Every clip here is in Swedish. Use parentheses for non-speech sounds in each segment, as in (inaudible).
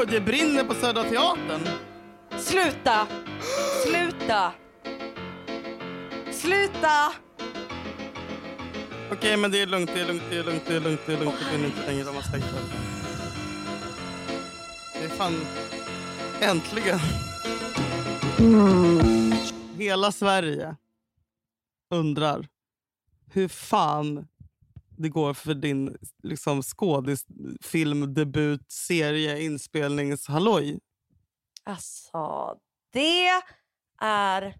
Oj, det brinner på Södra Teatern. Sluta! Sluta! Sluta! Okej, men det är lugnt, det är lugnt, det är lugnt, det är lugnt, det är lugnt. Det brinner inte längre, de har stängt det. Det är fan... Äntligen. Hela Sverige undrar hur fan det går för din liksom, skådis, film, debut, serie, inspelningshalloj. Alltså, det är...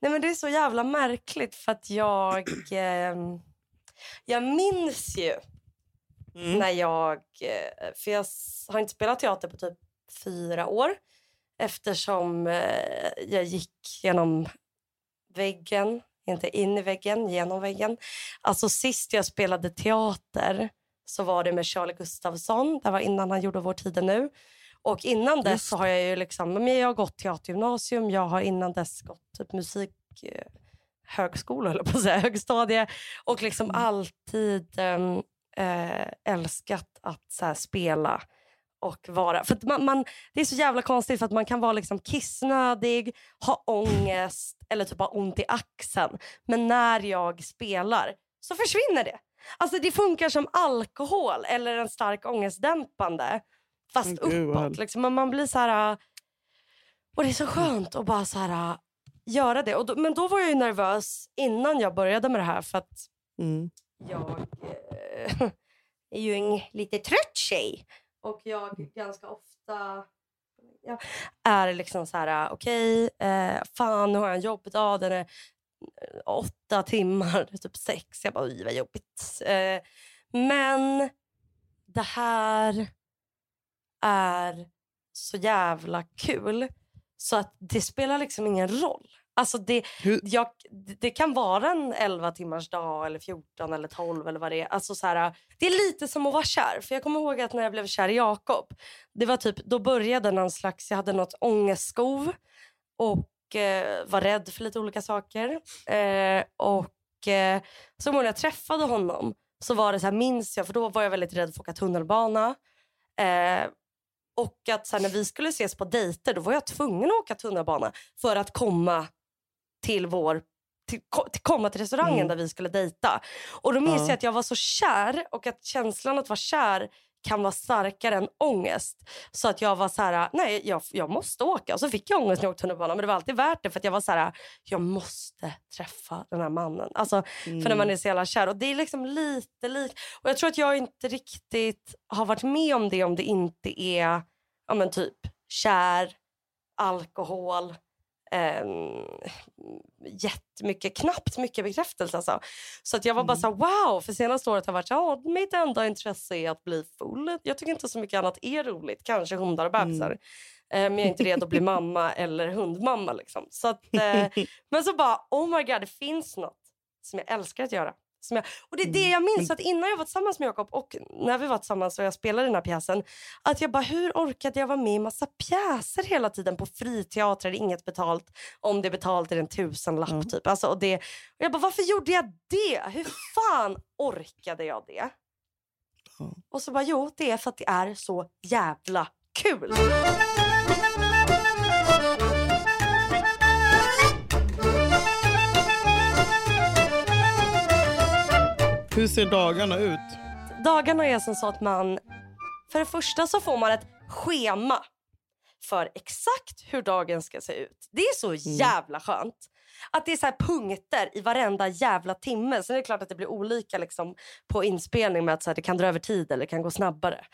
Nej men Det är så jävla märkligt för att jag... (clears throat) Eh, jag minns ju Mm. när jag... Eh, för jag har inte spelat teater på typ fyra år eftersom eh, jag gick genom väggen, inte in i väggen, genom väggen. Alltså sist jag spelade teater så var det med Charlie Gustafsson. Det var innan han gjorde Vår tid är nu. Och innan dess Just så har jag ju liksom, men jag har gått teatergymnasium, jag har innan dess gått typ musik eh, högskola eller på att säga, högstadie och liksom alltid ehm, eh, älskat att så här, spela och vara. För man, man, det är så jävla konstigt för att man kan vara liksom kissnödig, ha ångest eller typ ha ont i axeln. Men när jag spelar så försvinner det. Alltså det funkar som alkohol eller en stark ångestdämpande. Fast vad uppåt. Liksom. Men Man blir så här... Och det är så skönt att bara så här, göra det. Då, men då var jag nervös innan jag började med det här för att Mm. jag eh, (laughs) är ju en lite trött tjej. Och jag ganska ofta ja, är liksom så här, okej, eh, fan nu har jag en jobbdag, den är eh, åtta timmar, typ sex. Jag bara, oj vad jobbigt. Eh, men det här är så jävla kul så att det spelar liksom ingen roll. Alltså det, jag, det kan vara en 11 timmars dag eller 14 eller 12 eller vad det är. Alltså så här, det är lite som att vara kär. För jag kommer ihåg att när jag blev kär i Jakob, det var typ, då började någon slags, jag hade något ångestskov och eh, var rädd för lite olika saker. Eh, och eh, så när jag träffade honom så var det så här, minns jag, för då var jag väldigt rädd för att åka tunnelbana. Eh, och att så här, när vi skulle ses på dejter då var jag tvungen att åka tunnelbana för att komma till vår till, till, komma till restaurangen Mm. där vi skulle dejta. Och då minns Ja. jag att jag var så kär och att känslan att vara kär kan vara starkare än ångest. Så att jag var så här, nej jag, jag måste åka. Och så fick jag ångest när jag åkte tunnelbana men det var alltid värt det för jag var så här, jag måste träffa den här mannen. Alltså för när Mm. man är så jävla kär. Och det är liksom lite likt. Och jag tror att jag inte riktigt har varit med om det om det inte är ja men typ kär, alkohol, um, jättemycket, knappt mycket bekräftelse. Alltså. Så att jag var bara så här, wow, för senaste året har varit ja, mitt enda intresse är att bli full. Jag tycker inte så mycket annat är roligt, kanske hundar och bebisar. Eh, Men jag är inte redo att bli (laughs) mamma eller hundmamma. Liksom. Så att, eh, (laughs) men så bara, oh my god, det finns något som jag älskar att göra. Jag, och det är det jag minns, att innan jag var tillsammans med Jakob och när vi var tillsammans och jag spelade den här pjäsen, att jag bara, hur orkade jag vara med i massa pjäser hela tiden på friteatrar, inget betalt, om det är betalt är det en tusenlapp Mm. typ. Alltså, och, det, och jag bara, varför gjorde jag det? Hur fan orkade jag det? Ja. Och så bara, jo, det är för att det är så jävla kul. Hur ser dagarna ut? Dagarna är som så att man... För det första så får man ett schema för exakt hur dagen ska se ut. Det är så jävla skönt. Att det är så här punkter i varenda jävla timme. Sen är det klart att det blir olika liksom, på inspelning med att så här, det kan dra över tid eller kan gå snabbare.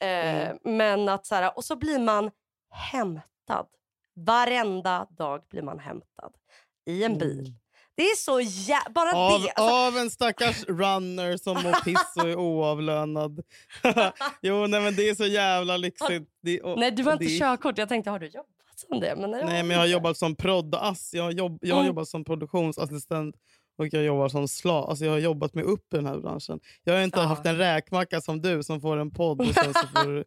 Eh, Men att så här, och så blir man hämtad. Varenda dag blir man hämtad i en bil. Det är så jä- Bara Av, det. Alltså, av en stackars runner som mår piss och är oavlönad. (laughs) jo, nej, men det är så jävla lyxigt. Det, och, nej, du har inte det, körkort. Jag tänkte, har du jobbat som det? Men nej, Nej, men jag har jobbat som proddass. Jag har, jobb, jag har Mm. jobbat som produktionsassistent och jag jobbar som slav. Alltså jag har jobbat mig upp i den här branschen. Jag har inte Ja. haft en räkmacka som du som får en podd. Och sen så får (laughs) eh,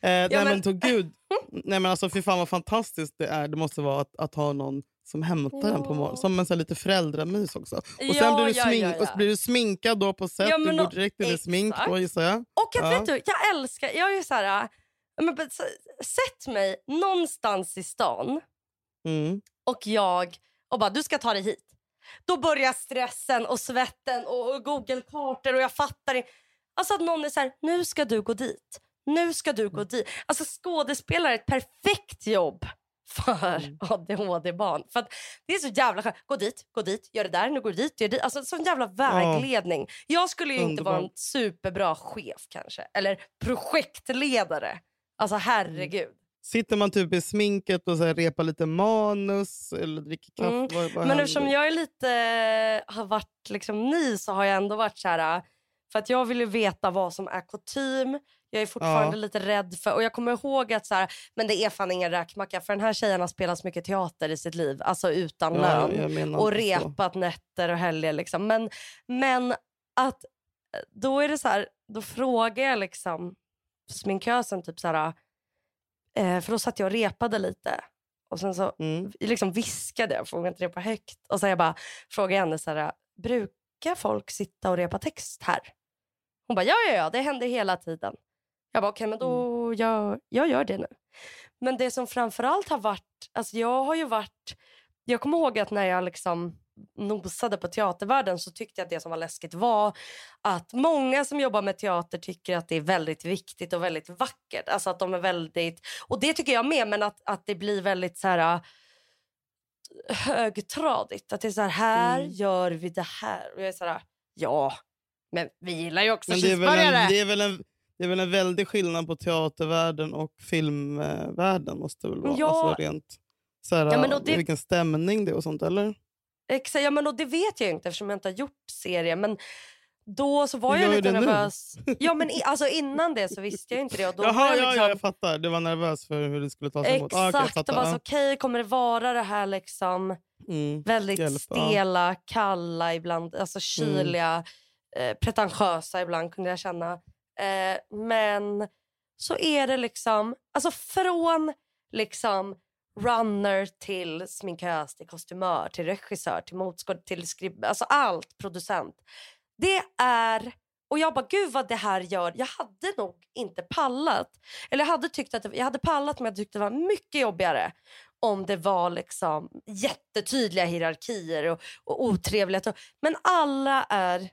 nej, men- men... gud. Nej, men alltså, fy fan vad fantastiskt det är. Det måste vara att, att ha någon som hämtar en på Ja. morgonen. Som en så här, lite föräldramys också. Och sen Ja, blir, du ja, smink, ja, ja. Blir du sminkad då på. Ja, du går direkt in i smink då gissar jag. Och att, Ja. vet du, jag älskar... Jag är så här... Men, men, sätt mig någonstans i stan Mm. och jag och bara du ska ta dig hit. Då börjar stressen och svetten och, och Google-kartor och jag fattar inte. Alltså att någon är så här, nu ska du gå dit. Nu ska du gå dit. Alltså skådespelare är ett perfekt jobb för Mm. ADHD-barn. För det är så jävla skönt. Gå dit, gå dit, gör det där, nu går du dit, gör det. Alltså sån jävla vägledning. Jag skulle ju inte vara en superbra chef kanske. Eller projektledare. Alltså herregud. Sitter man typ i sminket och så repar lite manus eller dricker kaffe? Mm. Vad, vad Men eftersom jag är lite, har varit liksom ny så har jag ändå varit så här... För att jag vill ju veta vad som är kutym. Jag är fortfarande Ja. lite rädd för... Och jag kommer ihåg att så här, men det är fan ingen räkmacka. För den här tjejen har spelat så mycket teater i sitt liv. Alltså utan ja, lön. Och inte så. repat nätter och helger. Liksom. Men, men att då är det så här, då frågar jag liksom sminkösen typ så här... Eh, för då satt jag och repade lite. Och sen så Mm. liksom viskade jag, frågade inte repa högt. Och sen jag bara frågade henne så här, brukar folk sitta och repa text här? Hon bara, ja, ja, ja, det händer hela tiden. Jag bara, okej, men då Mm. jag, jag gör det nu. Men det som framförallt har varit, alltså jag har ju varit, jag kommer ihåg att när jag liksom nosade på teatervärlden så tyckte jag att det som var läskigt var att många som jobbar med teater tycker att det är väldigt viktigt och väldigt vackert. Alltså att de är väldigt, och det tycker jag med, men att, att det blir väldigt så här högtradigt. Att det är så här, här Mm. gör vi det här. Och jag är så här, ja, men vi gillar ju också Men det är, väl cheeseburgare. en, det, är väl en, det är väl en väldig skillnad på teatervärlden och filmvärlden. måste det väl vara. Ja. Alltså rent, så här, Ja, men det- Vilken stämning det är och sånt, eller? Exakt, ja, men och det vet jag inte eftersom jag inte har gjort serie. Men då så var jag lite det nu. nervös. Ja, men i, (laughs) alltså innan det så visste jag inte det. Och då var Jaha, jag ja, liksom, ja, jag fattar. Du var nervös för hur det skulle tas emot. Ah, jag Exakt, fattar. och var så Ja. okej, kommer det vara det här liksom Mm. väldigt Hjälp, ja. stela, kalla ibland, alltså kyliga, eh, pretentiösa ibland kunde jag känna. Eh, men så är det liksom, alltså från liksom runner till sminkös, till kostymör, till regissör, till motskåd, till skrib... Alltså allt, producent. Det är... Och jag bara, gud vad det här gör. Jag hade nog inte pallat. Eller jag hade tyckt att det, jag hade pallat men jag tyckte det var mycket jobbigare om det var liksom jättetydliga hierarkier och, och otrevlighet. Men alla är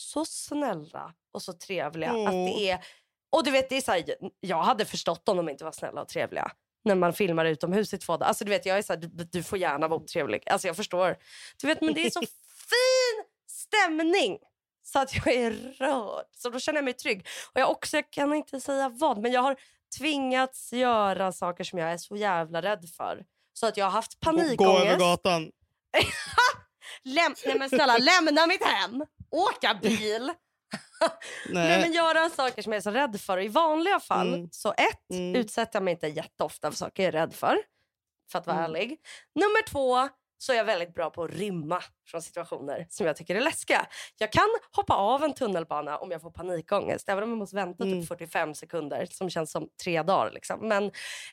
så snälla och så trevliga. Att Åh. det är, och du vet, det är så här, jag hade förstått om de inte var snälla och trevliga när man filmar utomhus i två dagar. Alltså, du vet, jag är så här, du, du får gärna vara otrevlig. Alltså, jag förstår. Du vet, men det är så (laughs) fin stämning så att jag är rörd. Så då känner jag mig trygg. Och jag, också, jag kan inte säga vad, men jag har tvingats göra saker som jag är så jävla rädd för. Så att jag har haft Gå över panikångest. gatan. (laughs) Läm Nej men snälla, lämna mitt hem. Åka bil. (laughs) Nej. Nej. men göra saker som jag är så rädd för. I vanliga fall, Mm. så ett, Mm. utsätter jag mig inte jätteofta för saker jag är rädd för. För att vara Mm. ärlig. Nummer två, så är jag väldigt bra på att rymma från situationer som jag tycker är läskiga. Jag kan hoppa av en tunnelbana om jag får panikångest. Även om jag måste vänta Mm. typ 45 sekunder som känns som tre dagar. Liksom. Men,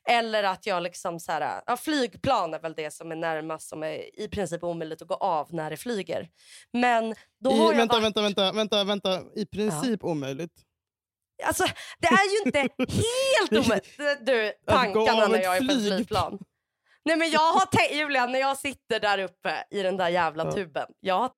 eller att jag liksom så här, ja, flygplan är väl det som är närmast som är i princip omöjligt att gå av när det flyger. Men då har I, jag vänta, varit... vänta, vänta, vänta, vänta. I princip omöjligt. Alltså, det är ju inte (laughs) helt omöjligt. Du, tankarna när jag är på ett flyg. flygplan. Nej men jag har tänkt, Julia, när jag sitter där uppe i den där jävla Ja. tuben. Jag har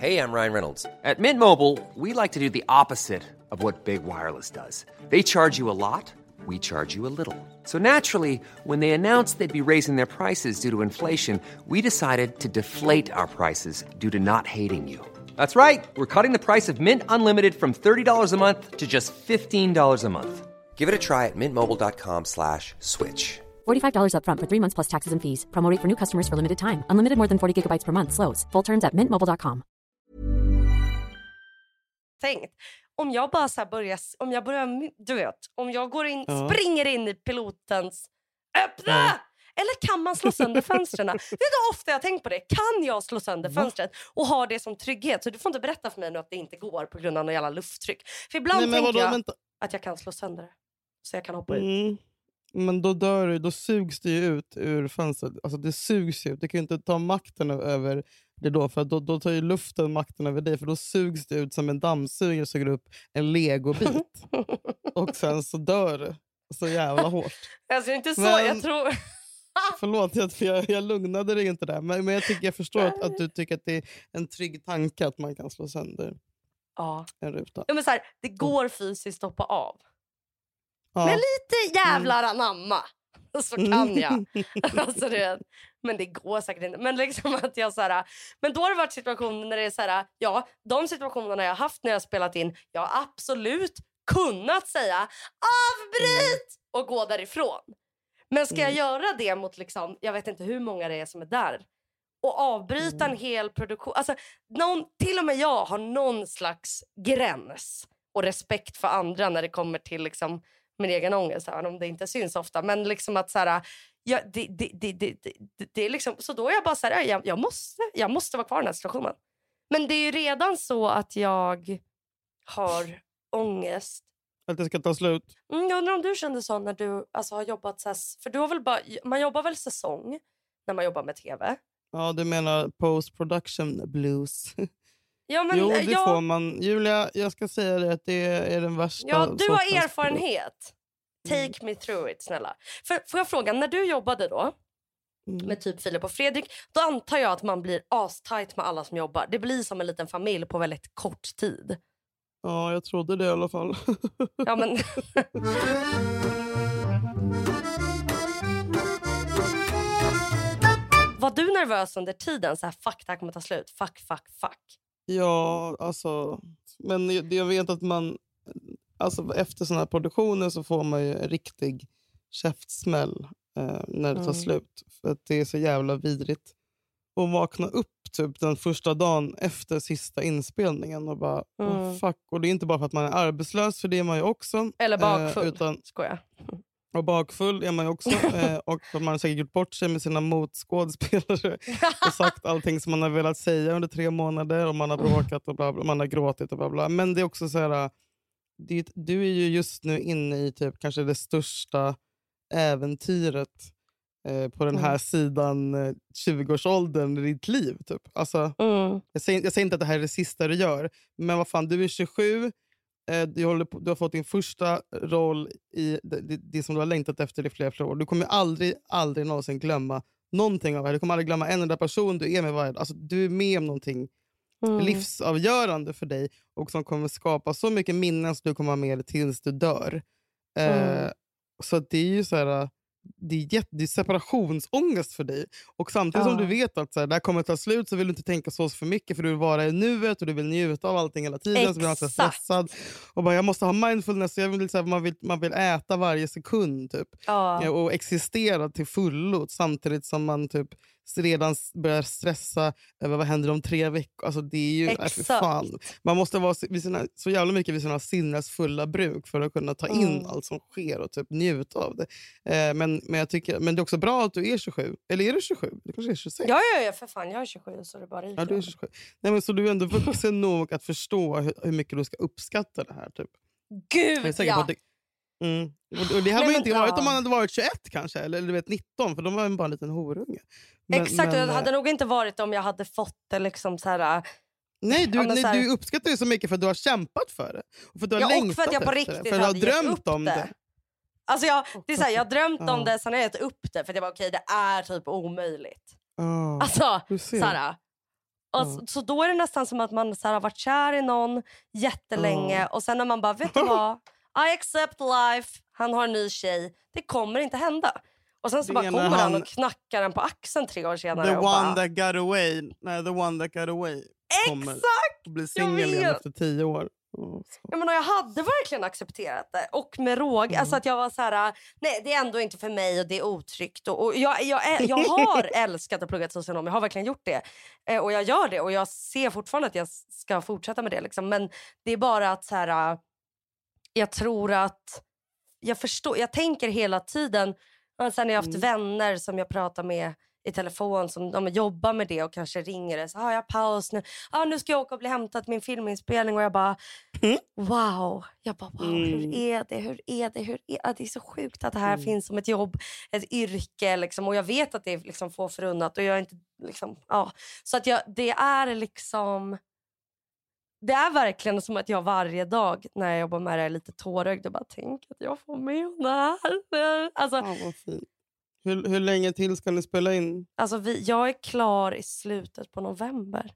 Hey, I'm Ryan Reynolds. At Mint Mobile, we like to do the opposite of what Big Wireless does. They charge you a lot, we charge you a little. So naturally, when they announced they'd be raising their prices due to inflation, we decided to deflate our prices due to not hating you. That's right. We're cutting the price of Mint Unlimited from $30 a month to just $15 a month. Give it a try at mintmobile.com slash switch. $45 upfront for three months plus taxes and fees. Promo rate for new customers for limited time. Unlimited more than 40 gigabytes per month. Slows. Full terms at mintmobile.com. tänkt. Om jag bara så börjar, om jag börjar, du vet, om jag går in, Ja. springer in i pilotens öppna! Ja. Eller kan man slå sönder (laughs) fönstren? Vet du hur ofta jag har tänkt på det? Kan jag slå sönder fönstret och ha det som trygghet? Så du får inte berätta för mig nu att det inte går på grund av något jävla lufttryck. För ibland Nej, tänker vadå, jag vänta. att jag kan slå sönder det. Så jag kan hoppa ut. Mm. Men då dör du, då sugs det ju ut ur fönstret. Alltså det sugs ut. Du kan ju inte ta makten över det då. För då, då tar ju luften makten över dig. För då sugs det ut som en dammsugare suger upp en legobit. (laughs) och sen så dör du så jävla hårt. Alltså inte så, Men- jag tror... (laughs) Förlåt, jag, för jag, jag lugnade dig inte där. Men, men jag, tycker, jag förstår att, att du tycker att det är en trygg tanke att man kan slå sönder Ja. en ruta. Ja, men så här, det går fysiskt att hoppa av. Ja. Men lite jävlar anamma (laughs) så kan jag. (laughs) alltså, du vet. Men det går säkert inte. Men liksom att jag så här, Men då har det varit situationer när det är så här, ja, de situationerna jag har haft när jag har spelat in, jag har absolut kunnat säga avbryt och gå därifrån. Men ska jag Mm. göra det mot, liksom, jag vet inte hur många det är som är där och avbryta Mm. en hel produktion. Alltså, någon, till och med jag har någon slags gräns och respekt för andra när det kommer till liksom, min egen ångest, även om det inte syns ofta. Men liksom att så här, ja, det, det, det, det, det, är liksom, så då är jag bara så här, ja, jag, jag, måste, jag måste vara kvar i den här situationen. Men det är ju redan så att jag har ångest. Att det ska ta slut. Mm, jag undrar om du kände så när du alltså, har jobbat så här, för du har väl bara, man jobbar väl säsong när man jobbar med tv? Ja, du menar post production blues. (laughs) Ja, men, jo, det ja, får man. Julia, jag ska säga det att det är den värsta Ja, du har erfarenhet. Take me through it, snälla. För, får jag fråga, när du jobbade då Mm. med typ Filip och Fredrik, då antar jag att man blir astajt med alla som jobbar. Det blir som en liten familj på väldigt kort tid. Ja, jag trodde det i alla fall. Ja, men... (laughs) Var du nervös under tiden? Så här, fuck, det här kommer ta slut. Fuck, fuck, fuck. Ja, alltså. Men jag, jag vet att man... Alltså, efter såna här produktioner så får man ju en riktig käftsmäll eh, när det tar Mm. slut. För det är så jävla vidrigt. att vakna upp typ den första dagen efter sista inspelningen och bara Mm. oh, fuck. Och det är inte bara för att man är arbetslös, för det är man ju också. Eller bakfull. Eh, utan, Skojar. Och bakfull är man ju också. (laughs) eh, och man har säkert gjort bort sig med sina motskådespelare (laughs) och sagt allting som man har velat säga under tre månader. Och man har bråkat och bla bla, man har gråtit och bla bla. Men det är också så här... Det, du är ju just nu inne i typ kanske det största äventyret eh, på den här Mm. sidan eh, 20-årsåldern i ditt liv. Typ. Alltså, Mm. jag, säger, jag säger inte att det här är det sista du gör, men vad fan, du är 27, eh, du, håller på, du har fått din första roll i det, det, det som du har längtat efter i flera, flera år. Du kommer aldrig, aldrig någonsin glömma någonting av det här. Du kommer aldrig glömma en enda person du är med varje alltså, Du är med om någonting Mm. livsavgörande för dig och som kommer skapa så mycket minnen som du kommer ha med dig tills du dör. Eh, Mm. Så att det är ju så här, det är, jätte, det är separationsångest för dig. Och samtidigt som Ja. du vet att så här, det här kommer ta slut så vill du inte tänka så för mycket för du vill vara i nuet och du vill njuta av allting hela tiden. Så blir man så Exakt. stressad. Och bara, jag måste ha mindfulness. Jag vill, så här, man, vill, man vill äta varje sekund typ. Ja. Ja, och existera till fullo samtidigt som man typ redan börjar stressa över vad händer om tre veckor. Alltså det är ju, äh, Exakt. fan. Man måste vara sina, så jävla mycket vid sina sinnesfulla bruk för att kunna ta in Mm. allt som sker och typ njuta av det. Eh, men, men, jag tycker, men det är också bra att du är 27. Eller är du 27? Du kanske är 26? Ja, ja, ja, för fan. Jag är 27 så det bara ryker. Ja, du är 27. Nej, men så du är ändå vuxen nog att förstå hur, hur mycket du ska uppskatta det här. Typ. Är Gud, ja. mm. och, det hade Nej, man inte varit ja. om man hade varit 21 kanske, eller, du vet, 19, för de var bara en liten horunge. Men- Exakt, och men, det hade eh, nog inte varit om jag hade fått det liksom så här... Nej, du, Ja, nej, här- du uppskattar det så mycket för att du har kämpat för det. Och för att du har Ja, och längtat för att jag på riktigt det. För att du har hade gett drömt om det. det. Alltså jag, det är så här, jag har drömt Ja. om det, sen har jag gett upp det för att jag bara okej det är typ omöjligt. Ja, Alltså, så, här, och Ja. så, så då är det nästan som att man så här, har varit kär i någon jättelänge Ja. och sen när man bara vet du (laughs) vad, I accept life, han har en ny tjej, det kommer inte hända. Och sen så bara kommer han han- och knackar den på axeln tre år senare. The one bara, that got away. Nej, the one that got away. Exakt! Blir singel igen efter tio år. Oh, så. Ja, men och jag hade verkligen accepterat det. Och med råg. Mm. Alltså att jag var så här, nej det är ändå inte för mig och det är otryggt. Och, och jag, jag, är, jag (laughs) har älskat att plugga till socionom. Jag har verkligen gjort det. Eh, och jag gör det. Och jag ser fortfarande att jag ska fortsätta med det. Liksom. Men det är bara att så här, jag tror att jag förstår. Jag tänker hela tiden. Och Sen har jag haft Mm. vänner som jag pratar med i telefon som de jobbar med det och kanske ringer det. Så har jag paus nu. Ah, nu ska jag åka och bli hämtad till min filminspelning och jag bara Mm. wow. Jag bara wow, hur Mm. är det? Hur är det? Hur är det? Det är så sjukt att det här Mm. finns som ett jobb, ett yrke liksom. och jag vet att det är liksom få förunnat och jag är inte liksom ja. Så att jag, det är liksom det är verkligen som att jag varje dag när jag jobbar med det är lite tårögd och bara tänker att jag får med det här. Alltså, Fan vad fint. Hur, hur länge till ska ni spela in? alltså vi, jag är klar i slutet på november.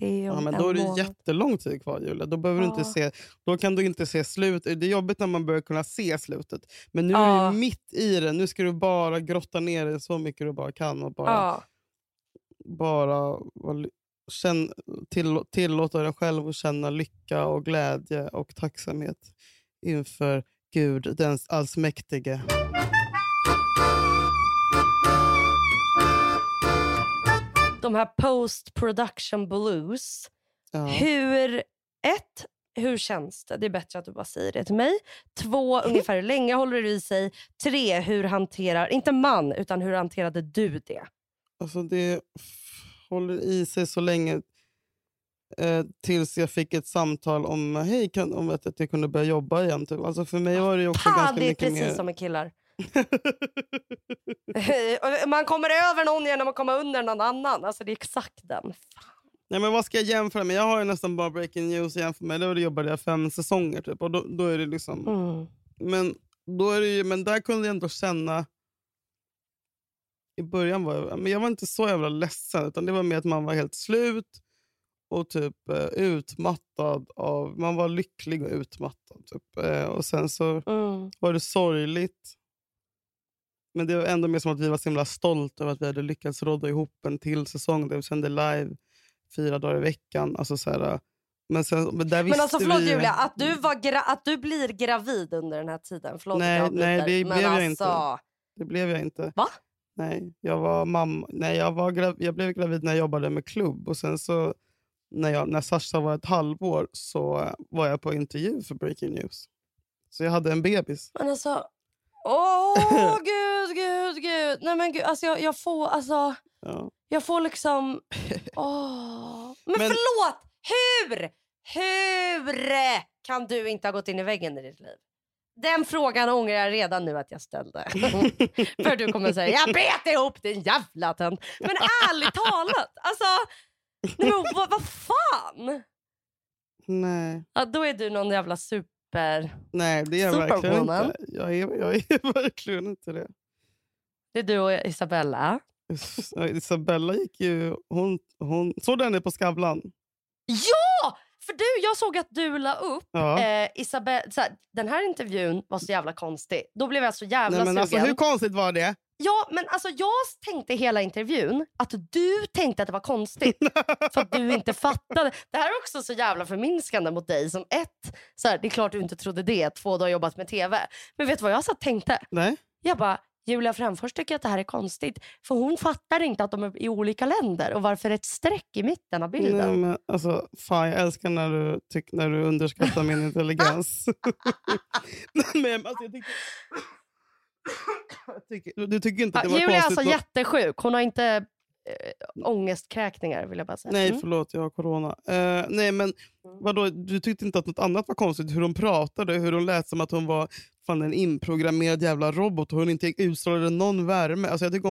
Det är Ja, men en då är det månad. jättelång tid kvar Julia. Då, behöver du inte Ja. se, då kan du inte se slutet. Det är jobbigt när man börjar kunna se slutet. Men nu är Ja. du mitt i det. Nu ska du bara grotta ner dig så mycket du bara kan. Och bara, Ja. bara vara känn, till, tillåta dig själv att känna lycka och glädje och tacksamhet inför Gud, den allsmäktige. De här post production blues. Ja. Hur, ett, hur känns det? Det är bättre att du bara säger det till mig. Två, (laughs) ungefär hur länge håller det i sig? Tre, hur hanterar, inte man, utan hur hanterade du det? Alltså det håller i sig så länge eh, tills jag fick ett samtal om, hej, kan, om att jag kunde börja jobba igen. Typ. Alltså för mig var det också Fan, ganska det är mycket precis mer... som med killar. (laughs) (laughs) man kommer över någon genom att komma under någon annan. Alltså det är exakt den. Nej, men vad ska jag jämföra med? Jag har ju nästan bara breaking news att jämföra med. Då jobbade jag fem säsonger typ. Och då, då är det liksom... Mm. Men, då är det ju, men där kunde jag ändå känna... I början var jag, men jag var inte så jävla ledsen. Utan det var mer att man var helt slut och typ eh, utmattad. Av, man var lycklig och utmattad. Typ. Eh, och sen så Mm. var det sorgligt. Men det var ändå mer som att vi var så himla stolta över att vi hade lyckats rodda ihop en till säsong där vi sände live fyra dagar i veckan. Alltså så här, men, sen, men där Men alltså förlåt vi, Julia, att du, var gra- att du blir gravid under den här tiden. Förlåt Nej, nej, det men blev jag alltså, inte. Det blev jag inte. Va? Nej, jag var mamma. Nej, jag, var grav, jag blev gravid när jag jobbade med klubb. Och sen så när, jag, när Sasha var ett halvår så var jag på intervju för Breaking News. Så jag hade en bebis. Men alltså... Åh (laughs) gud, gud, gud. Nej men gud, alltså jag, jag får alltså... Ja. Jag får liksom... (laughs) Åh. Men, Men- förlåt! Hur? Hur kan du inte ha gått in i väggen i ditt liv? Den frågan ångrar jag redan nu att jag ställde. (laughs) För du kommer säga jag bet ihop din jävla tönt. Men ärligt talat, alltså... Nej, men vad, vad fan? Nej. Ja, då är du någon jävla super... Nej, det är jag verkligen inte. Jag är, jag är (laughs) verkligen inte det. Det är du och Isabella. Isabella gick ju... Hon, hon, såg den på Skavlan? Ja! För du, jag såg att du la upp Ja. eh, Isabella, så här, den här intervjun var så jävla konstig. Då blev jag så jävla Nej, men alltså, hur konstigt var det? Ja, men alltså jag tänkte hela intervjun att du tänkte att det var konstigt (laughs) för att du inte fattade. Det här är också så jävla förminskande mot dig. Som ett, så här, det är klart du inte trodde det, två, du har jobbat med TV. Men vet du vad jag satt tänkte? Nej. Jag bara, Julia Fränfors tycker att det här är konstigt. För hon fattar inte att de är i olika länder och varför ett streck i mitten av bilden. Nej, men, alltså, fan, jag älskar när du, tyck, när du underskattar min intelligens. (laughs) Men, alltså, jag tycker, tycker, du, tycker inte att det Ja, var Julia är alltså jättesjuk. Hon har inte äh, ångestkräkningar vill jag bara säga. Nej, Mm. förlåt. Jag har corona. Eh, nej, men vadå, du tyckte inte att något annat var konstigt? Hur hon pratade, hur hon lät som att hon var fan, en inprogrammerad jävla robot och hon inte utstrålade någon värme. Alltså, jag tycker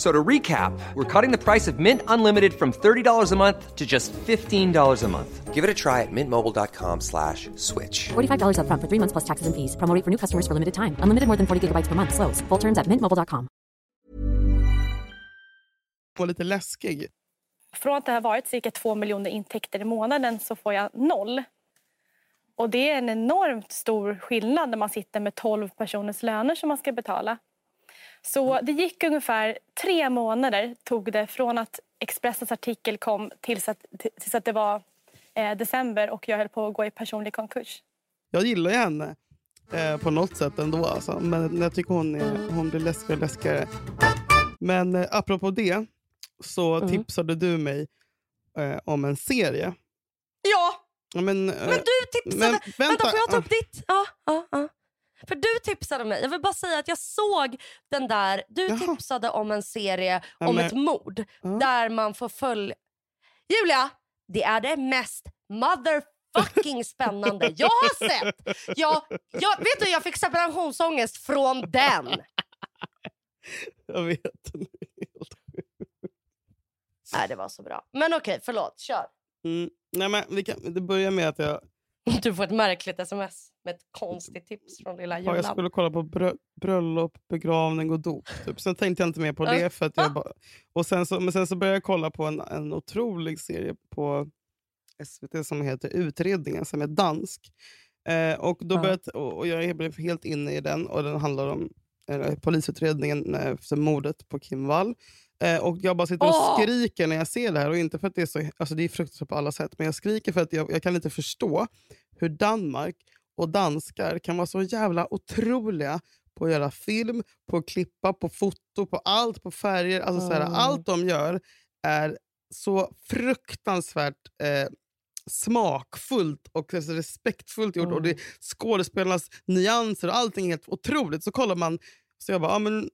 So to recap, we're cutting the price of Mint Unlimited from $30 a month to just $15 a month. Give it a try at mintmobile.com slash switch. $45 upfront for three months plus taxes and fees. Promo rate for new customers for limited time. Unlimited more than 40 gigabytes per month. Slows. Full terms at mintmobile.com. var lite läskig. Från att det har varit cirka 2 miljoner intäkter i månaden så får jag noll. Och det är en enormt stor skillnad när man sitter med 12 personers löner som man ska betala. Så det gick ungefär tre månader tog det från att Expressens artikel kom tills att, tills att det var eh, december och jag höll på att gå i personlig konkurs. Jag gillar ju henne eh, på något sätt ändå. Alltså. Men jag tycker hon, är, hon blir läskigare och läskigare. Men eh, apropå det så Mm. tipsade du mig eh, om en serie. Ja, Men, eh, men du tipsade. men vänta, får jag ta upp ditt? Ja, ja, ja. För du tipsade mig, jag vill bara säga att jag såg den där, du Jaha. tipsade om en serie Ja, om men- ett mord Ja. där man får följa... Julia, det är det mest motherfucking spännande jag har sett. Jag, jag, vet du, jag fick separationsångest från den. Jag vet. Nej, det var så bra. Men okej, förlåt. Kör. Mm. Nej, men vi kan, det börjar med att jag, (laughs) Du får ett märkligt sms med ett konstigt tips från lilla ja, jag Julan. skulle kolla på brö, bröllop, begravning och dop. Typ. Sen tänkte jag inte mer på det. För att jag (laughs) bara, och sen så, men sen så började jag kolla på en, en otrolig serie på SVT som heter Utredningen, som är dansk. Eh, och, då Ja. började, och, och jag blev helt inne i den. Och Den handlar om eh, polisutredningen efter mordet på Kim Wall. Eh, och jag bara sitter och Åh! skriker när jag ser det här. Och inte för att det är så, alltså det är fruktansvärt på alla sätt, men jag skriker för att jag, jag kan inte förstå hur Danmark och danskar kan vara så jävla otroliga på att göra film, på att klippa, på foto, på allt, på färger. Alltså så här, Mm. Allt de gör är så fruktansvärt eh, smakfullt och alltså respektfullt gjort. Och det, skådespelarnas nyanser och allting är helt otroligt. Så kollar man, så jag bara, ja, men,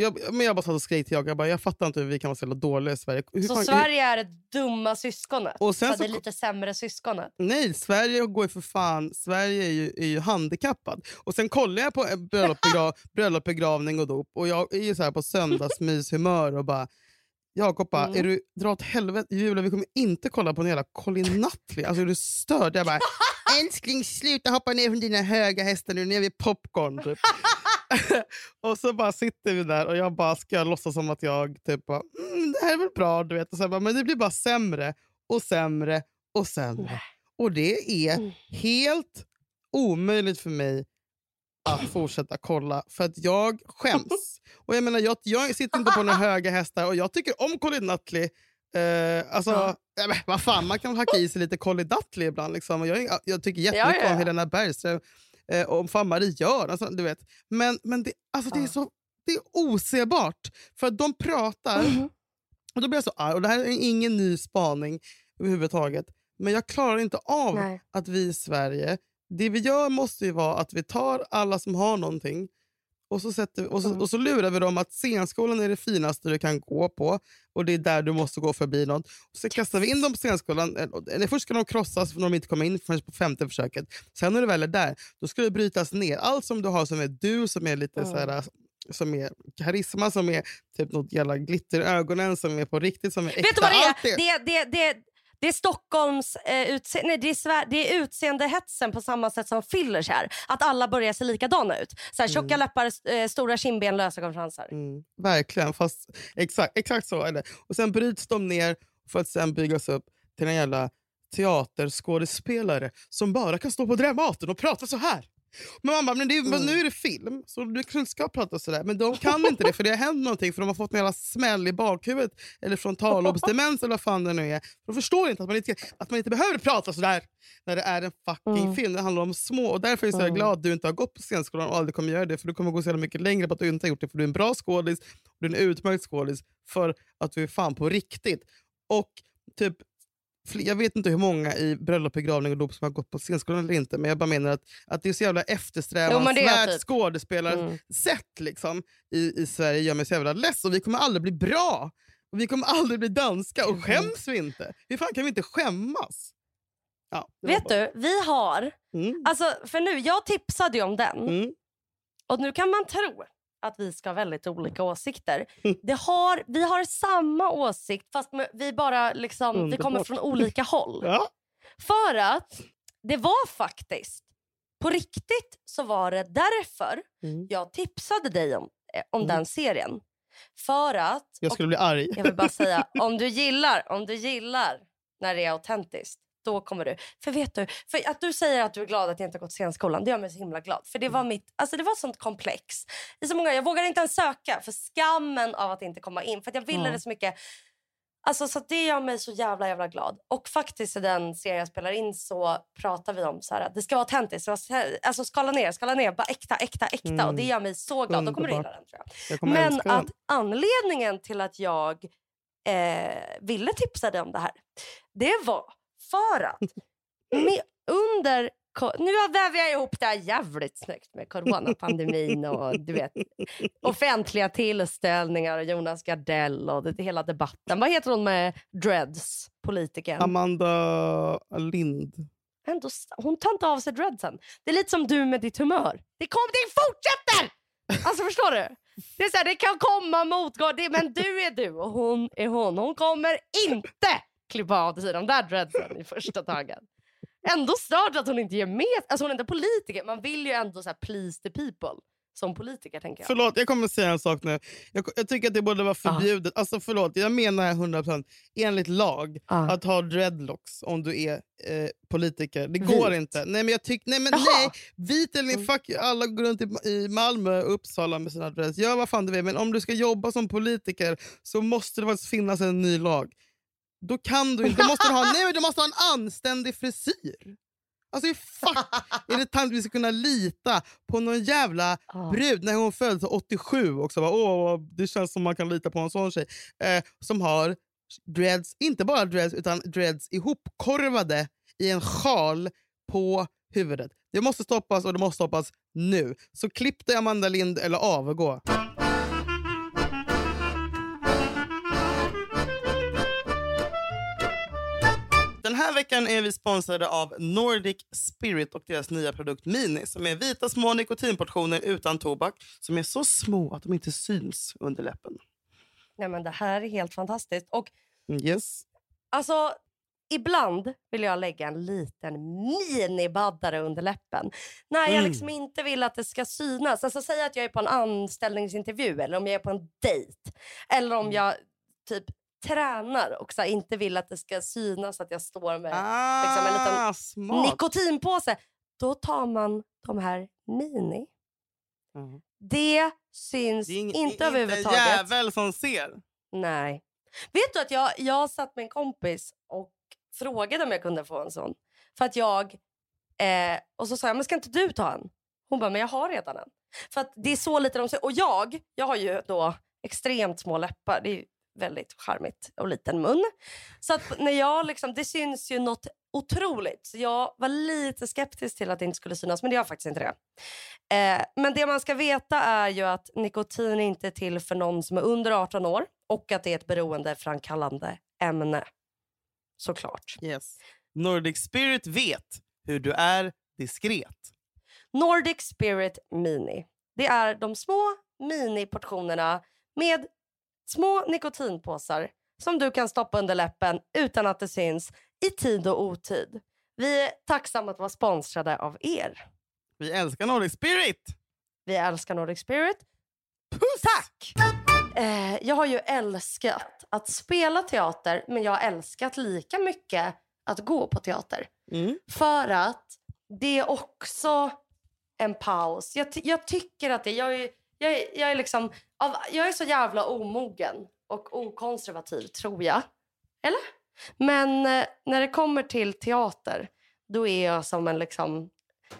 jag, men jag bara satt och skrek till jag, jag, bara, jag fattar inte hur vi kan vara så jävla dåliga i Sverige. Hur Så fan- hur- Sverige är det dumma syskonet? Och sen så det lite sämre syskonet? Nej, Sverige går ju för fan... Sverige är ju, är ju handikappad. Och sen kollar jag på eh, bröllop, begrav, (laughs) bröllop, begravning och dop och jag är ju så här på söndagsmyshumör och bara Jakob bara, Mm. är du, dra åt helvete Julia, vi kommer inte kolla på en jävla Colin Nutley. Alltså är du störd? Jag bara, (laughs) älskling sluta hoppa ner från dina höga hästar nu, nu är vi popcorn. Typ. (laughs) (laughs) och så bara sitter vi där och jag bara ska låtsas som att jag typ bara, mm, det här är väl bra, du vet. Och så bara, men det blir bara sämre och sämre och sämre. Och det är Mm. helt omöjligt för mig att fortsätta kolla för att jag skäms. (laughs) Och jag menar, jag, jag sitter inte på några höga hästar och jag tycker om Colin Nutley. Eh, alltså, Ja. ja. men, vad fan, man kan hacka i sig lite Colin Nutley ibland. Liksom. Och jag, jag tycker jättemycket Ja, ja, ja. om Helena Bergström eh, om fan Marie Göran. Alltså, du vet. Men, men det, alltså, det, är så, det är osebart. För att de pratar Mhm. och då blir jag så arg. Och det här är ingen ny spaning överhuvudtaget. Men jag klarar inte av Nej. att vi i Sverige, det vi gör måste ju vara att vi tar alla som har någonting och så, sätter, och så, Mm. och så lurar vi dem att scenskolan är det finaste du kan gå på och det är där du måste gå förbi något. Och så kastar vi in dem på scenskolan. Eller först ska de krossas för de inte kommer in förrän på femte försöket. Sen när du väl är där, då ska det brytas ner. Allt som du har som är du, som är lite Mm. så här, som är karisma, som är typ något jävla glitter i ögonen, som är på riktigt, som är äkta. Vet du vad det är? Det, det, det, det är Stockholms eh, utse- nej, det är, Sver- det är utseendehetsen på samma sätt som fillers är. Att alla börjar se likadana ut. Så här, tjocka läppar, eh, stora kindben, lösögonfransar. Mm, verkligen, fast exakt, exakt så är det. Och sen bryts de ner för att sen byggas upp till en jävla teaterskådespelare som bara kan stå på Dramaten och prata så här. Men man bara, men, det men nu är det film, så du kanske inte ska prata sådär. Men de kan inte det, för det har hänt någonting. För de har fått en jävla smäll i bakhuvudet, eller frontallobsdemens (laughs) eller vad fan det nu är. De förstår inte att man inte, att man inte behöver prata sådär när det är en fucking Mm. film. Det handlar om små. Och därför är jag så Mm. glad att du inte har gått på scenskolan och aldrig kommer göra det. För du kommer gå så jävla mycket längre på att du inte har gjort det. För du är en bra skådis, och du är en utmärkt skådis för att du är fan på riktigt. Och typ jag vet inte hur många i bröllop, begravning och dop som har gått på scenskolan eller inte, men jag bara menar att, att det är så jävla eftersträvansvärt typ. skådespelarsätt liksom, i, i Sverige gör mig så jävla less. Och vi kommer aldrig bli bra. Och vi kommer aldrig bli danska. Och skäms vi inte? Hur fan kan vi inte skämmas? Ja, Vet bara- du, vi har... Mm. Alltså, för nu, jag tipsade ju om den. Mm. Och nu kan man tro att vi ska ha väldigt olika åsikter. (laughs) Det har, vi har samma åsikt fast vi bara liksom, vi kommer från olika håll. (laughs) Ja. För att det var faktiskt, på riktigt så var det därför Mm. jag tipsade dig om, eh, om Mm. den serien. För att, Jag och skulle bli arg. jag vill bara säga, (laughs) om du gillar, om du gillar när det är autentiskt, då kommer du. För vet du, för att du säger att du är glad att jag inte har gått scenskolan, det gör mig så himla glad. För det var mitt, alltså det var sånt komplex. Är så många, jag vågade inte ens söka för skammen av att inte komma in. För att jag ville Ja. det så mycket. Alltså, så det gör mig så jävla jävla glad. Och faktiskt i den serien jag spelar in så pratar vi om så här, att det ska vara autentiskt. Alltså skala ner, skala ner. Bara äkta, äkta, äkta. Mm. Och det gör mig så glad. Då kommer du gilla den tror jag. Jag Men att anledningen till att jag eh, ville tipsa dig om det här, det var för att med, under nu väver jag ihop det här jävligt snyggt med coronapandemin (laughs) och du vet, offentliga tillställningar och Jonas Gardell och det, hela debatten. Vad heter hon med dreads, politikern? Amanda Lind. Ändå, hon tar inte av sig dreadsen. Det är lite som du med ditt humör. Det, kom, det fortsätter! Alltså förstår du? Det, är så här, det kan komma motgång, det- men du är du och hon är hon. Hon kommer inte klippa av sig de där dreadsen i första taget. Ändå stört att hon inte ger med Alltså hon är inte politiker. Man vill ju ändå så här please the people som politiker tänker jag. Förlåt, jag kommer säga en sak nu. Jag, jag tycker att det borde vara förbjudet. Alltså förlåt, jag menar 100% enligt lag Ja. att ha dreadlocks om du är eh, politiker. Det Vit. går inte. Nej, men jag tyck, nej, men Jaha. nej. Vit eller Mm. fuck alla går runt i, i Malmö och Uppsala med sina dreads. Gör vad fan du vill, men om du ska jobba som politiker så måste det faktiskt finnas en ny lag. Då kan du inte. Då måste du ha, nej, men du måste ha en anständig frisyr. Alltså hur fuck är det tant vi ska kunna lita på någon jävla brud när hon föddes 87 också. Bara, Åh, det känns som man kan lita på en sån tjej. Eh, som har dreads, inte bara dreads utan dreads ihopkorvade i en sjal på huvudet. Det måste stoppas och det måste stoppas nu. Så klipp dig Amanda Lind eller avgå. Den här veckan är vi sponsrade av Nordic Spirit och deras nya produkt Mini som är vita små nikotinportioner utan tobak som är så små att de inte syns under läppen. Nej, men det här är helt fantastiskt. Och Yes. Alltså, ibland vill jag lägga en liten minibaddare under läppen. När jag Mm. liksom inte vill att det ska synas. Alltså säg att jag är på en anställningsintervju eller om jag är på en dejt. Eller Mm. om jag typ tränar och så här, inte vill att det ska synas att jag står med Ah, liksom en liten smart. nikotinpåse. Då tar man de här mini. Ja. Det syns Det är ing- inte överhuvudtaget. jävel som ser. Nej. Vet du att jag, jag satt med en kompis och frågade om jag kunde få en sån. För att jag... Eh, och så sa jag, men ska inte du ta en? Hon bara, men jag har redan en. För att det är så lite de ser. Och jag, jag har ju då extremt små läppar. Det är väldigt charmigt och liten mun. Så att när jag liksom, det syns ju något otroligt. Så jag var lite skeptisk till att det inte skulle synas, men det gör faktiskt inte det. Eh, men det man ska veta är ju att nikotin inte är till för någon som är under 18 år och att det är ett beroendeframkallande ämne. Såklart. Yes. Nordic Spirit vet hur du är diskret. Nordic Spirit Mini. Det är de små miniportionerna med små nikotinpåsar som du kan stoppa under läppen utan att det syns i tid och otid. Vi är tacksamma att vara sponsrade av er. Vi älskar Nordic Spirit! Vi älskar Nordic Spirit. Puss! Tack! Eh, jag har ju älskat att spela teater men jag har älskat lika mycket att gå på teater. Mm. För att det är också en paus. Jag, jag tycker att det... Jag är, jag är, jag är liksom... Av, jag är så jävla omogen och okonservativ, tror jag. Eller? Men eh, när det kommer till teater, då är jag som en liksom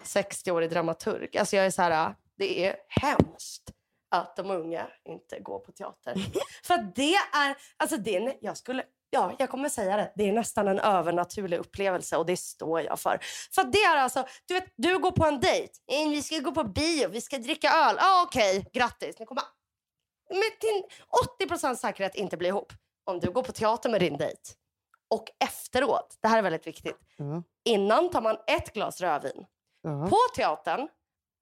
60-årig dramaturg. Alltså jag är så här, det är hemskt att de unga inte går på teater. För att det är, alltså det är, jag skulle, ja jag kommer säga det, det är nästan en övernaturlig upplevelse och det står jag för. För det är alltså, du vet, du går på en dejt, Eh, vi ska gå på bio, vi ska dricka öl, ah, okej, grattis, ni kommer med till 80% säkerhet inte bli ihop. Om du går på teater med din dejt och efteråt, det här är väldigt viktigt, Ja. innan tar man ett glas rödvin. Ja. På teatern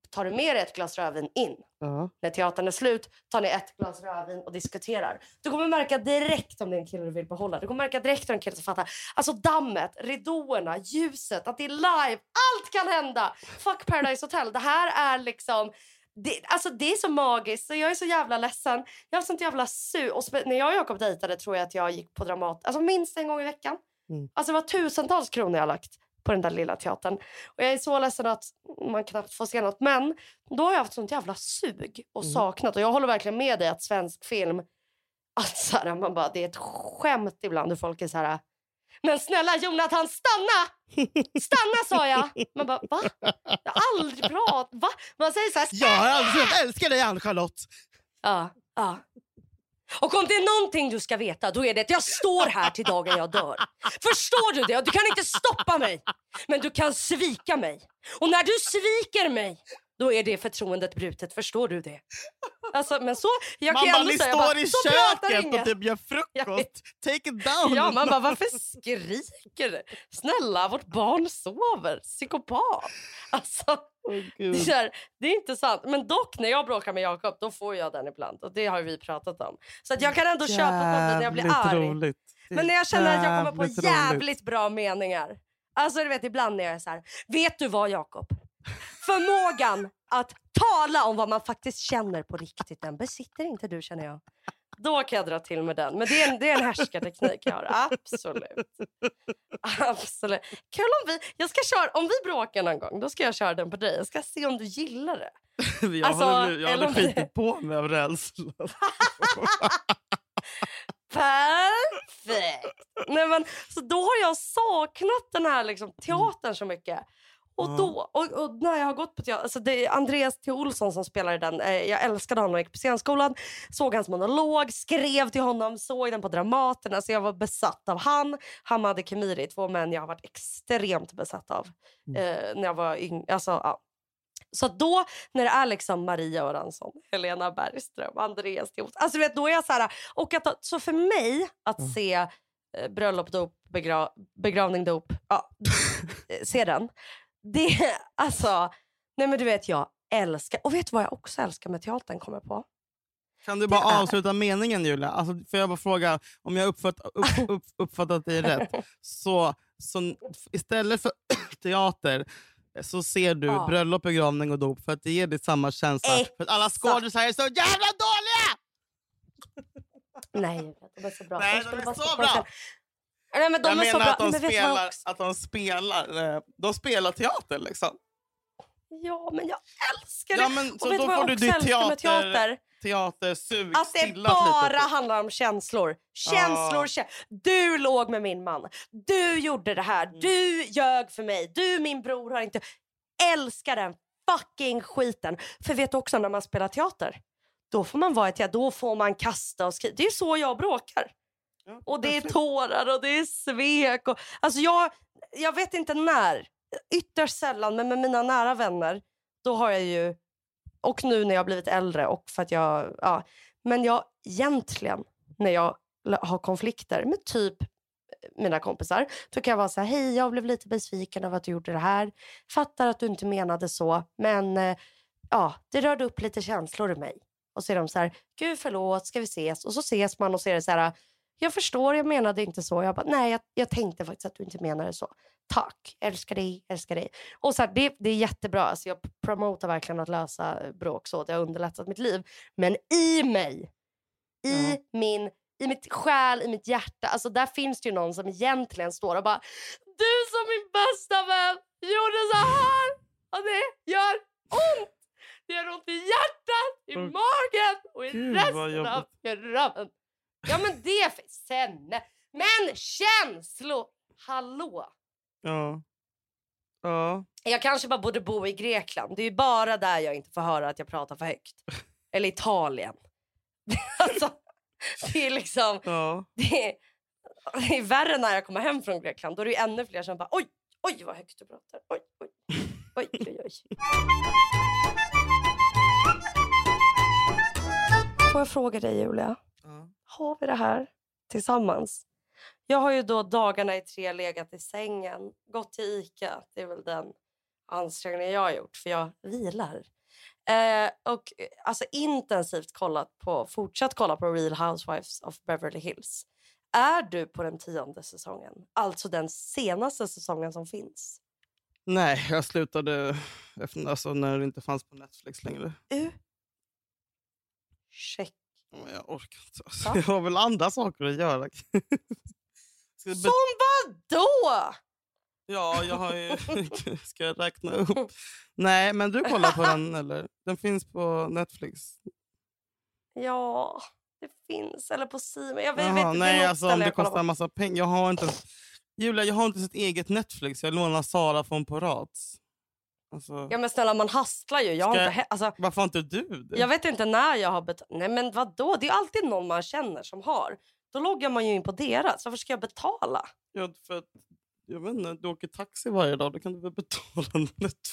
tar du med dig ett glas rödvin in. Ja. När teatern är slut tar ni ett glas rödvin och diskuterar. Du kommer märka direkt om det är en kille du vill behålla. Du kommer märka direkt om en kille som fattar. Alltså dammet, ridåerna, ljuset, att det är live. Allt kan hända! Fuck Paradise Hotel. Det här är liksom... Det, alltså det är så magiskt. Så jag är så jävla ledsen. Jag har sånt jävla su. Och när jag och Jakob dejtade tror jag att jag gick på Dramat alltså minst en gång i veckan. Mm. Alltså det var tusentals kronor jag lagt på den där lilla teatern. Och jag är så ledsen att man knappt får se något. Men då har jag haft sånt jävla sug och Mm. saknat. Och jag håller verkligen med dig att svensk film, (laughs) att så här, man bara, det är ett skämt ibland hur folk är så här. Men snälla Jonathan, stanna! (laughs) Stanna sa jag! Man bara, va? Jag har aldrig pratat. Va? Man säger så här, Jag har aldrig sagt älskar dig Ann-Charlotte. Ja, ja. Och om det är någonting du ska veta då är det att jag står här till dagen jag dör. Förstår du det? Du kan inte stoppa mig. Men du kan svika mig. Och när du sviker mig då är det förtroendet brutet. Förstår du det? Alltså, men så, jag Man kan bara, ni står bara, i köket och typ gör frukost. Take it down. Ja, man bara, varför skriker du? Snälla, vårt barn sover. Psykopat. Alltså, Åh, det, är, det är inte sant. Men dock, när jag bråkar med Jakob, då får jag den ibland. Och det har vi pratat om. Så att jag kan ändå köpa på när jag blir arg. roligt. Men när jag känner att jag kommer på jävligt jävligt, roligt. bra meningar. Alltså du vet ibland när jag är så här, vet du vad Jakob? Förmågan att tala om vad man faktiskt känner på riktigt, den besitter inte du känner jag. Då kan jag dra till med den. Men det är en, det är en härskarteknik jag har. Absolut. Absolut. Kul om vi, jag ska köra, om vi bråkar någon gång, då ska jag köra den på dig. Jag ska se om du gillar det. (laughs) Jag Alltså, håller, jag det- skitit på mig av rädsla. (laughs) Perfekt! Nej, men, så då har jag saknat den här liksom, teatern så mycket. Och, då, och, och när jag har gått på teater, alltså det är Andreas T. Olsson som spelar i den. Eh, jag älskade honom, jag gick på scenskolan, såg hans monolog, skrev till honom, såg den på Dramaten. Alltså jag var besatt av han. Han hade Kemiri, två män jag har varit extremt besatt av eh, när jag var yngre. Alltså, ja. Så då när det är liksom Maria Göransson, Helena Bergström, Andreas T. Olsson, alltså vet, då är jag så här, och att, så för mig att Mm. se eh, bröllop, dop, begra, begravning, dop, ja, (laughs) se den. Det, (laughs) alltså, nej men du vet jag älskar, och vet du vad jag också älskar med teatern kommer på? Kan du bara är- avsluta meningen Julia? Alltså, får jag bara fråga, om jag uppfatt, upp, (laughs) upp, uppfattat dig rätt, så, så istället för (clears throat) teater så ser du Ja. bröllop, begravning och dop för att det ger dig samma känsla. För att alla Exakt. skådisar är så jävla dåliga! Nej, de är så bra. Nej, de är så bra. Nej, men de jag är så menar bra. att de, men spelar, att de spelar eh, de spelar teater liksom. Ja, men jag älskar det. Ja, men, och så vet då vad får jag du också ditt älskar med teater- teater? Teatersug Att det bara lite. typ. handlar om känslor. Känslor, Ah. kä- Du låg med min man. Du gjorde det här. Mm. Du ljög för mig. Du, min bror, har inte... Älskar den fucking skiten. För vet du också när man spelar teater, då får man vara teater. Då får man kasta och skriva. Det är så jag bråkar. Och det är tårar och det är svek. Och, alltså jag, jag vet inte när. Ytterst sällan, men med mina nära vänner, då har jag ju... Och nu när jag har blivit äldre och för att jag... Ja, men jag egentligen, när jag har konflikter med typ mina kompisar, då kan jag vara så här, hej jag blev lite besviken över att du gjorde det här. Fattar att du inte menade så, men eh, ja, det rörde upp lite känslor i mig. Och så är de så här, gud förlåt, ska vi ses? Och så ses man och så är det så här, jag förstår, jag menade inte så. Jag bara, nej jag, jag tänkte faktiskt att du inte menade så. Tack, älskar dig, älskar dig. Och så här, det, det är jättebra, alltså jag promotar verkligen att lösa bråk så, det har underlättat mitt liv. Men i mig, i min i mitt själ, i mitt hjärta, alltså där finns det ju någon som egentligen står och bara Du som min bästa vän gjorde så här och det gör ont! Det gör ont i hjärtat, i magen och i Gud, resten av jobbigt. Ja men det finns sen. Men känslor, hallå! Ja. Ja. Jag kanske bara borde bo i Grekland. Det är ju bara där jag inte får höra att jag pratar för högt. (laughs) Eller Italien. (laughs) alltså, det är liksom... ja. Det är, det är värre när jag kommer hem från Grekland. Då är det ju ännu fler som bara oj, oj vad högt du pratar. Oj, oj, oj, oj, oj. Får jag fråga dig Julia? ja. Har vi det här tillsammans? Jag har ju då dagarna i tre legat i sängen, gått till Ica. Det är väl den ansträngningen jag har gjort för jag vilar. Eh, och eh, alltså intensivt kollat på, fortsatt kolla på Real Housewives of Beverly Hills. Är du på den tionde säsongen? Alltså den senaste säsongen som finns? Nej, jag slutade efter, alltså, när det inte fanns på Netflix längre. U? Jag orkar inte. Alltså, (laughs) jag har väl andra saker att göra. (laughs) Ska Som vad då? ja, jag har ju... (laughs) Ska jag räkna upp? Nej, men du kollar på den eller? Den finns på Netflix. Ja, det finns. Eller på Simon. Jag vet, Jaha, vet inte. nej, alltså om det kostar en massa pengar. Jag har inte Julia, jag har inte ens ett eget Netflix. Jag lånar Sara från Porats. Alltså, Ja men snälla man hastlar ju. Jag, har Ska inte, alltså, Varför har inte du det? jag vet inte när jag har betalat. Nej men vadå? Det är alltid någon man känner som har. Då loggar man ju in på deras. Varför ska jag betala? Ja, för att, jag vet inte, du åker taxi varje dag, då kan du väl betala Netflix?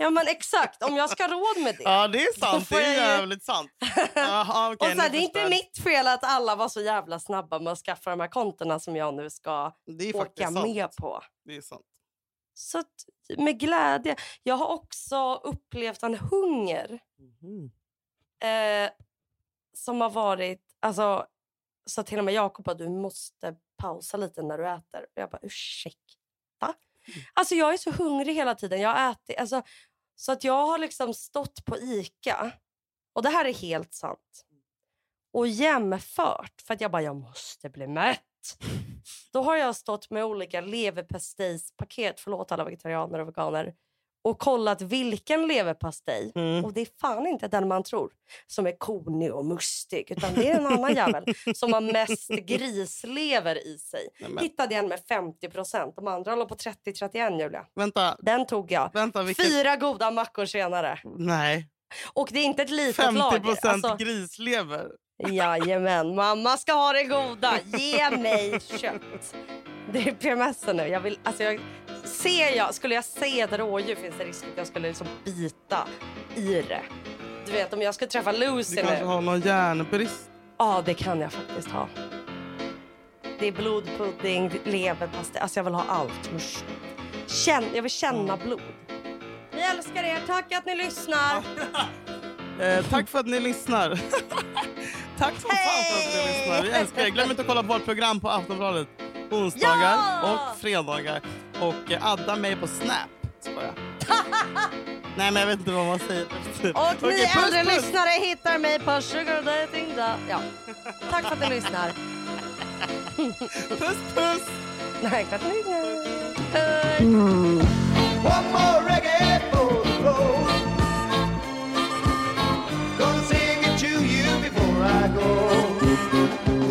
Ja men exakt, om jag ska råd med det. Ja, det är sant. Det är jag jävligt sant. (laughs) Jaha, och okej, så här, det är inte mitt fel att alla var så jävla snabba med att skaffa de här kontona som jag nu ska åka sant. med på. Det är sant. Så att, med glädje. Jag har också upplevt en hunger Mhm. eh, som har varit... Alltså, så till och med Jakob bara, du måste pausa lite när du äter. Och jag bara, ursäkta? Alltså jag är så hungrig hela tiden. Jag ätit, alltså, så att jag har liksom stått på Ica, och det här är helt sant, och jämfört, för att jag bara, jag måste bli mätt. Då har jag stått med olika leverpastejspaket, förlåt alla vegetarianer och veganer, och kollat vilken leverpastej. Mm. Och det är fan inte den man tror som är konig och mustig. Utan det är en annan jävel som har mest grislever i sig. Nej, men, Hittade en med 50 procent. De andra låg på 30-31 Julia. vänta, Den tog jag. vänta. Vilket... Fyra goda mackor senare. Nej, Och det är inte ett litet 50 lager. procent Alltså, grislever. Jajamän, mamma ska ha det goda. Ge mig kött. Det är PMSen nu. Jag vill, alltså jag, ser jag, skulle jag se ett rådjur finns det risk att jag skulle liksom bita i det. Du vet om jag skulle träffa Du Lucy nu. kanske har någon järnbrist. Ja, det kan jag faktiskt ha. Det är blodpudding, leverpastej. Alltså jag vill ha allt. Känn, jag vill känna blod. Vi älskar er. Tack att ni lyssnar. (laughs) Eh, tack för att ni lyssnar. (laughs) tack som fan för att ni lyssnar. Vi älskar er. Glöm inte att kolla på vårt program på Aftonbladet. Onsdagar Ja! och fredagar. Och eh, adda mig på Snap. Skojar. (laughs) Nej men jag vet inte vad man säger. Och Okej, ni puss, äldre puss. lyssnare hittar mig på Sugar Dating. Da. Ja. Tack för att ni lyssnar. (laughs) Puss puss! Nej, klart ni Hej. One more